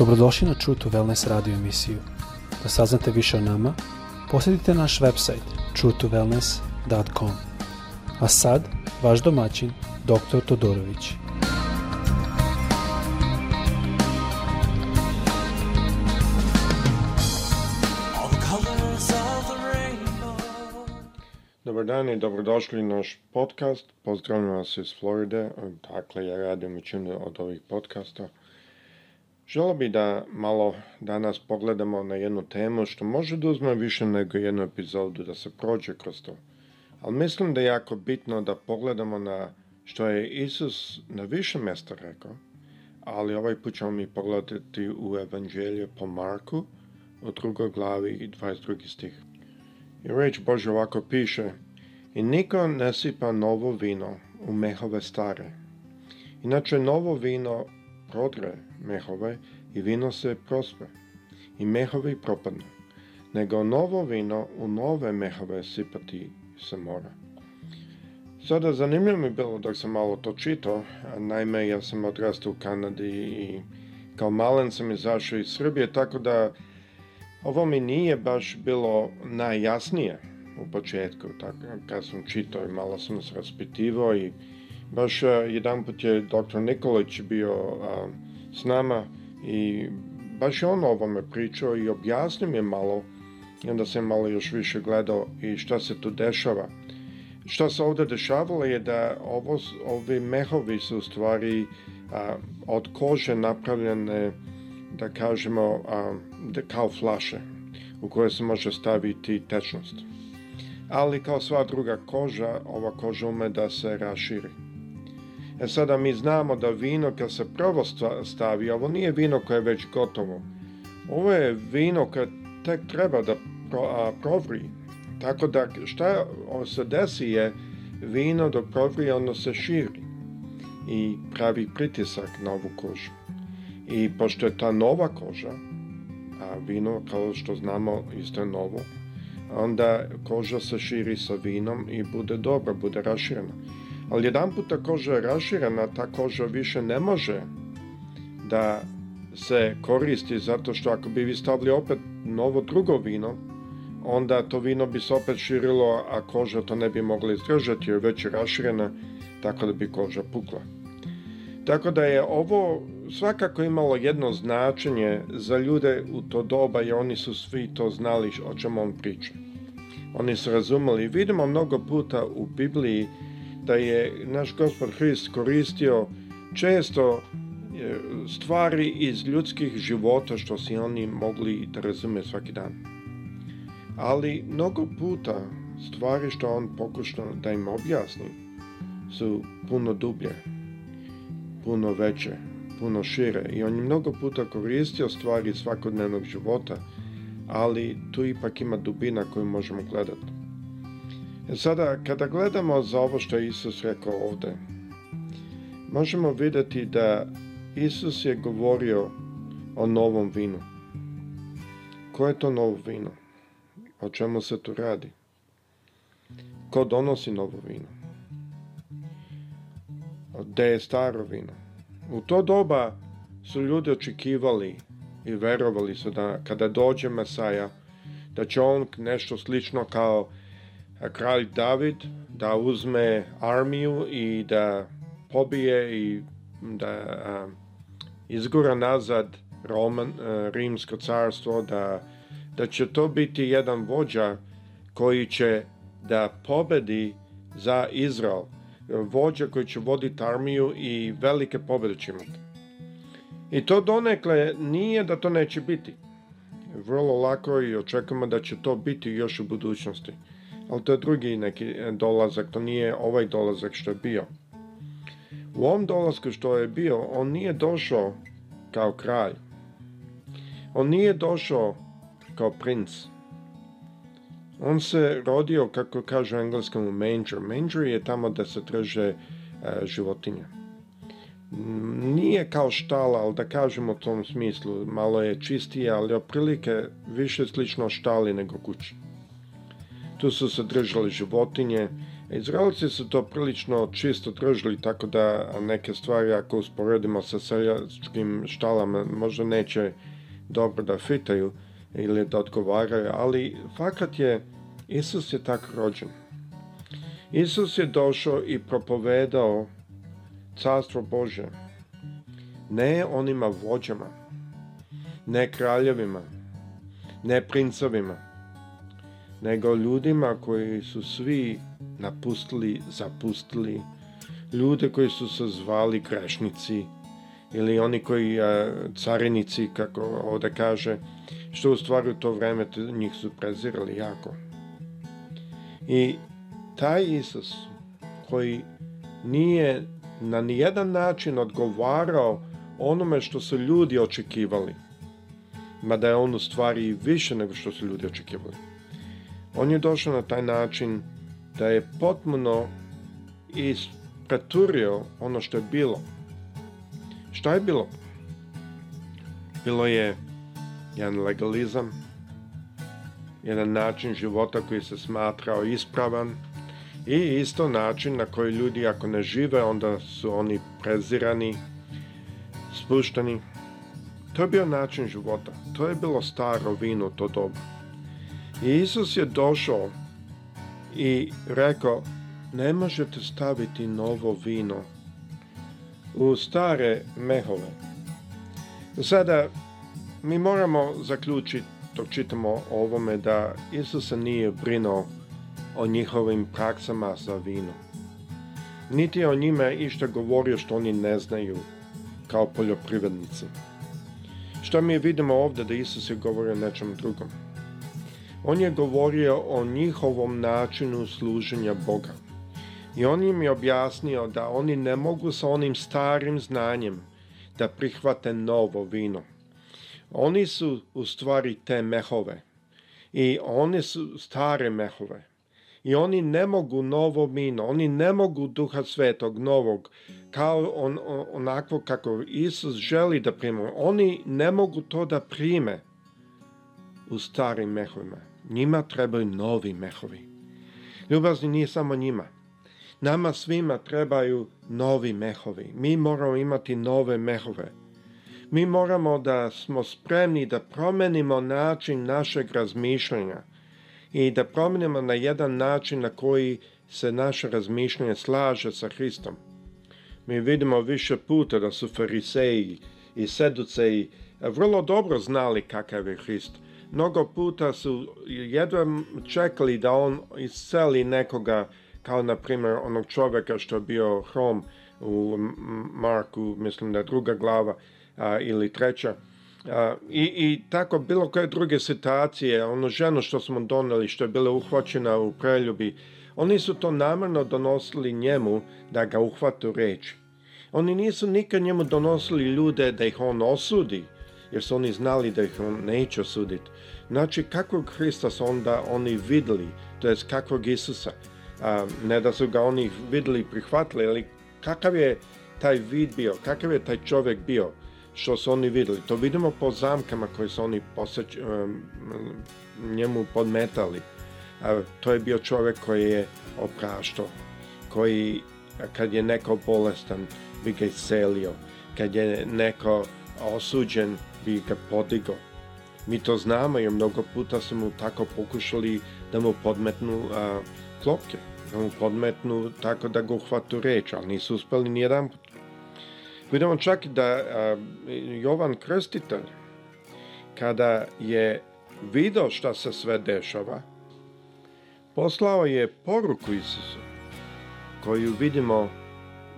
Dobrodošli na True to Wellness radio emisiju. Da saznate više o nama, posjetite naš website truetowellness.com. A sad, vaš domaćin, dr. Todorović. Dobar dan i dobrodošli na naš podcast. Pozdravljam vas iz Floride, dakle ja radim većinu od ovih podcasta. Želo bi da malo danas pogledamo na jednu temu što može da uzme više nego jednu epizodu, da se prođe kroz to. Ali mislim da je jako bitno da pogledamo na što je Isus na više mesta rekao, ali ovaj put ćemo mi pogledati u Evanđelje po Marku u drugoj glavi i 22. stih. I reč Bože ovako piše I niko ne sipa novo vino u mehove stare. Inače, novo vino protre mehove i vino se prospe i mehovi propadnu, nego novo vino u nove mehove sipati se mora. Sada zanimljivo mi bilo dok sam malo to čitao, naime ja sam odrastao u Kanadi i kao malen sam izašao iz Srbije, tako da ovo mi nije baš bilo najjasnije u početku, tako, kad sam čitao i malo sam se raspitivao i Došao e, jedan put je doktor Nikolić bio a, s nama i baš je on o ovome pričao i objasnio mi malo i onda sam malo još više gledao i šta se tu dešava. Šta se ovde dešavalo je da ovo, ovi mehovi su u stvari a, od kože napravljene, da kažemo, a, da, kao flaše u koje se može staviti tečnost. Ali kao sva druga koža, ova koža ume da se raširi. E sada mi znamo da vino kad se prvo stavi, ovo nije vino koje je već gotovo. Ovo je vino koje tek treba da provri. Tako da šta se desi je vino dok provri ono se širi i pravi pritisak na ovu kožu. I pošto je ta nova koža, a vino kao što znamo isto je novo, onda koža se širi sa vinom i bude dobra, bude raširena. Ali jedan puta koža je raširena, ta koža više ne može da se koristi, zato što ako bi vi stavili opet novo drugo vino, onda to vino bi se opet širilo, a koža to ne bi mogla izdržati, jer već je raširena, tako da bi koža pukla. Tako da je ovo svakako imalo jedno značenje za ljude u to doba i oni su svi to znali o čemu on priča. Oni su razumeli, vidimo mnogo puta u Bibliji da je naš gospod Hrist koristio često e, stvari iz ljudskih života što si oni mogli da razume svaki dan. Ali mnogo puta stvari što on pokušao da im objasni su puno dublje, puno veće, puno šire i on je mnogo puta koristio stvari svakodnevnog života, ali tu ipak ima dubina koju možemo gledati. E sada, kada gledamo za ovo što je Isus rekao ovde, možemo videti da Isus je govorio o novom vinu. Koje je to novo vino? O čemu se tu radi? Ko donosi novo vino? Gde je staro vino? U to doba su ljudi očekivali i verovali su da kada dođe Mesaja, da će on nešto slično kao kralj David da uzme armiju i da pobije i da izgura nazad Roman, rimsko carstvo, da, da će to biti jedan vođa koji će da pobedi za Izrael. Vođa koji će voditi armiju i velike pobede će imati. I to donekle nije da to neće biti. Vrlo lako i očekujemo da će to biti još u budućnosti ali to je drugi neki dolazak, to nije ovaj dolazak što je bio. U ovom dolasku što je bio, on nije došao kao kralj. On nije došao kao princ. On se rodio, kako kaže engleskom, u manger. Manger je tamo da se drže e, životinje. Nije kao štala, ali da kažemo u tom smislu, malo je čistije, ali oprilike više slično štali nego kući tu su se držale životinje. Izraelci su to prilično čisto držali, tako da neke stvari ako usporedimo sa seljačkim štalama možda neće dobro da fitaju ili da odgovaraju, ali fakat je Isus je tak rođen. Isus je došao i propovedao carstvo Bože. Ne onima vođama, ne kraljevima, ne princovima, nego ljudima koji su svi napustili, zapustili, ljude koji su se zvali krešnici ili oni koji carinici, kako ovde kaže, što u stvari u to vreme njih su prezirali jako. I taj Isus koji nije na nijedan način odgovarao onome što su ljudi očekivali, mada je on u stvari više nego što su ljudi očekivali on je došao na taj način da je potpuno iskaturio ono što je bilo. Šta je bilo? Bilo je jedan legalizam, jedan način života koji se smatrao ispravan i isto način na koji ljudi ako ne žive onda su oni prezirani, spušteni. To je bio način života, to je bilo staro vino to doba. Isus je došao i rekao, ne možete staviti novo vino u stare mehove. Sada mi moramo zaključiti dok čitamo o ovome da Isus se nije brinuo o njihovim praksama za vino. Niti je o njime išta govorio što oni ne znaju kao poljoprivrednici. Što mi vidimo ovde da Isus je govorio nečem drugom. On je govorio o njihovom načinu služenja Boga. I on im je objasnio da oni ne mogu sa onim starim znanjem da prihvate novo vino. Oni su u stvari te mehove i one su stare mehove. I oni ne mogu novo vino, oni ne mogu duha svetog novog, kao on, onako kako Isus želi da prime. Oni ne mogu to da prime u starim mehovima. Njima trebaju novi mehovi. Ljubazni nije samo njima. Nama svima trebaju novi mehovi. Mi moramo imati nove mehove. Mi moramo da smo spremni da promenimo način našeg razmišljanja i da promenimo na jedan način na koji se naše razmišljanje slaže sa Hristom. Mi vidimo više puta da su fariseji i seduceji vrlo dobro znali kakav je Hrist mnogo puta su jedva čekali da on isceli nekoga, kao na primjer onog čoveka što je bio Hrom u Marku, mislim da druga glava a, ili treća. A, i, I tako bilo koje druge situacije, ono ženo što smo doneli, što je bila uhvaćena u preljubi, oni su to namjerno donosili njemu da ga uhvatu reći. Oni nisu nikad njemu donosili ljude da ih on osudi, jer su oni znali da ih on neće osuditi. Znači, kakvog Hrista su onda oni videli, to jest kakvog Isusa. A, ne da su ga oni videli i prihvatili, ali kakav je taj vid bio, kakav je taj čovjek bio što su oni videli. To vidimo po zamkama koje su oni poseć, um, njemu podmetali. A, to je bio čovjek koji je opraštao, koji kad je neko bolestan bi ga iscelio, kad je neko osuđen bi ga podigao. Mi to znamo jer mnogo puta su mu tako pokušali da mu podmetnu a, klopke, da mu podmetnu tako da ga uhvatu reč, ali nisu uspeli ni jedan put. Vidimo čak da a, Jovan Krstitelj, kada je video šta se sve dešava, poslao je poruku Isusu, koju vidimo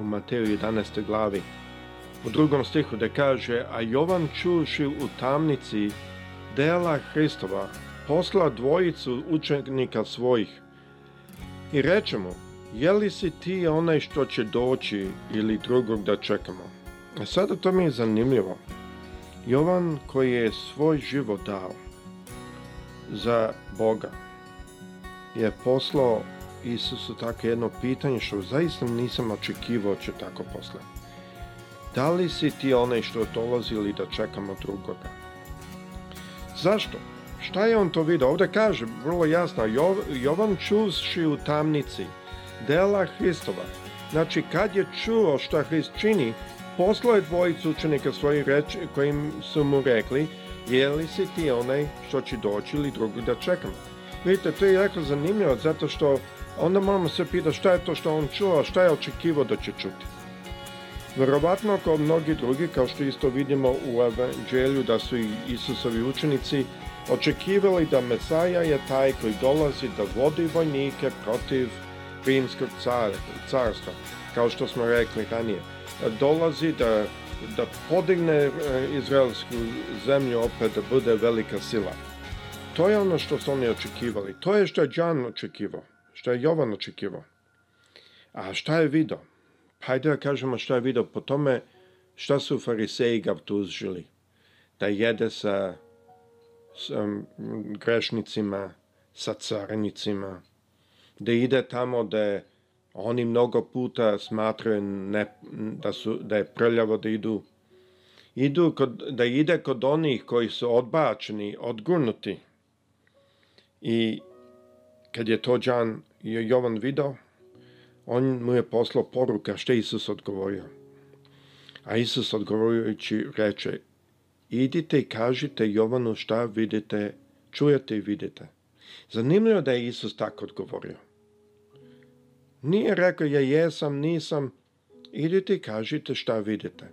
u Mateju 11. glavi, u drugom stihu da kaže A Jovan čuši u tamnici dela Hristova posla dvojicu učenika svojih i reče mu je li si ti onaj što će doći ili drugog da čekamo? A sada to mi je zanimljivo. Jovan koji je svoj život dao za Boga je poslao Isusu tako jedno pitanje što zaista nisam očekivao da će tako poslati. Da li si ti onaj što dolazi ili da čekamo drugoga? Zašto? Šta je on to video? Ovde kaže, vrlo jasno, Jov, Jovan čuši u tamnici dela Hristova. Znači, kad je čuo šta Hrist čini, poslao je dvojicu učenika svojih reči kojim su mu rekli, je li si ti onaj što će doći ili drugi da čekam? Vidite, to je jako zanimljivo, zato što onda moramo se pitati šta je to što on čuo, šta je očekivao da će čuti. Verovatno kao mnogi drugi, kao što isto vidimo u evanđelju da su i Isusovi učenici očekivali da Mesaja je taj koji dolazi da vodi vojnike protiv rimskog car, carstva, kao što smo rekli ranije. Dolazi da, da podigne e, izraelsku zemlju opet da bude velika sila. To je ono što su oni očekivali. To je što je Đan očekivao, što je Jovan očekivao. A šta je video? hajde da kažemo šta je video po tome, šta su fariseji ga obtužili. Da jede sa, sa grešnicima, sa carnicima, da ide tamo da je oni mnogo puta smatraju ne, da, su, da je prljavo da idu idu kod, da ide kod onih koji su odbačeni, odgurnuti. I kad je to Đan Jovan video, on mu je poslao poruka što je Isus odgovorio. A Isus odgovorujući reče, idite i kažite Jovanu šta vidite, čujete i vidite. Zanimljivo da je Isus tako odgovorio. Nije rekao ja jesam, nisam, idite i kažite šta vidite.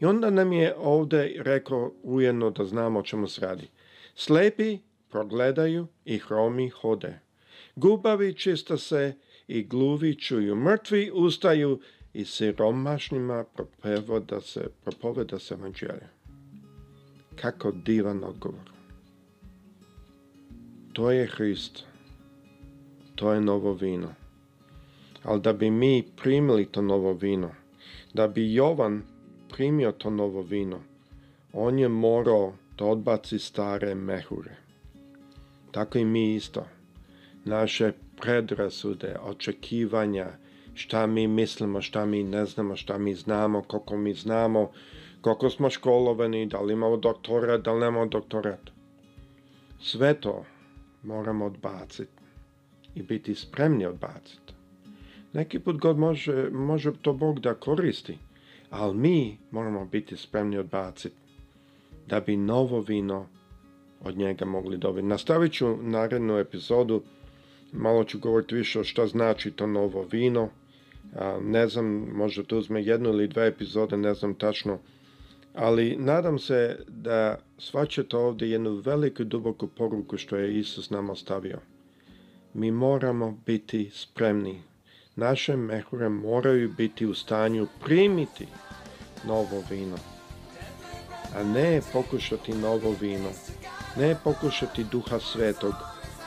I onda nam je ovde rekao ujedno da znamo o čemu se radi. Slepi progledaju i hromi hode. Gubavi čista se i gluvi čuju mrtvi, ustaju i siromašnima propovoda se, propoveda se evanđelje. Kako divan odgovor. To je Hrist. To je novo vino. Ali da bi mi primili to novo vino, da bi Jovan primio to novo vino, on je morao da odbaci stare mehure. Tako i mi isto. Naše predrasude, očekivanja, šta mi mislimo, šta mi ne znamo, šta mi znamo, koliko mi znamo, koliko smo školovani, da li imamo doktora, da li nemamo doktorat. Sve to moramo odbaciti i biti spremni odbaciti. Neki put god može, može to Bog da koristi, ali mi moramo biti spremni odbaciti da bi novo vino od njega mogli dobiti. Nastavit ću narednu epizodu malo ću govoriti više o šta znači to novo vino. A, ne znam, možda to uzme jednu ili dve epizode, ne znam tačno. Ali nadam se da svaćate ovde jednu veliku duboku poruku što je Isus nam ostavio. Mi moramo biti spremni. Naše mehure moraju biti u stanju primiti novo vino. A ne pokušati novo vino. Ne pokušati duha svetog.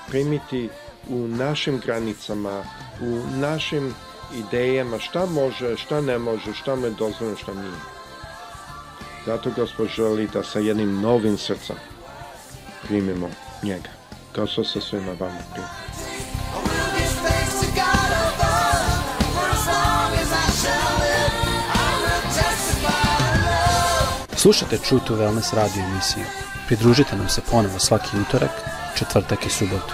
Primiti u našim granicama, u našim idejama, šta može, šta ne može, šta mu je dozvoljeno, šta nije. Zato Gospod želi da sa jednim novim srcem primimo njega, kao što sa svima vama primimo. Slušate True to Wellness radio emisiju. Pridružite nam se ponovo svaki utorak, četvrtak i subotu.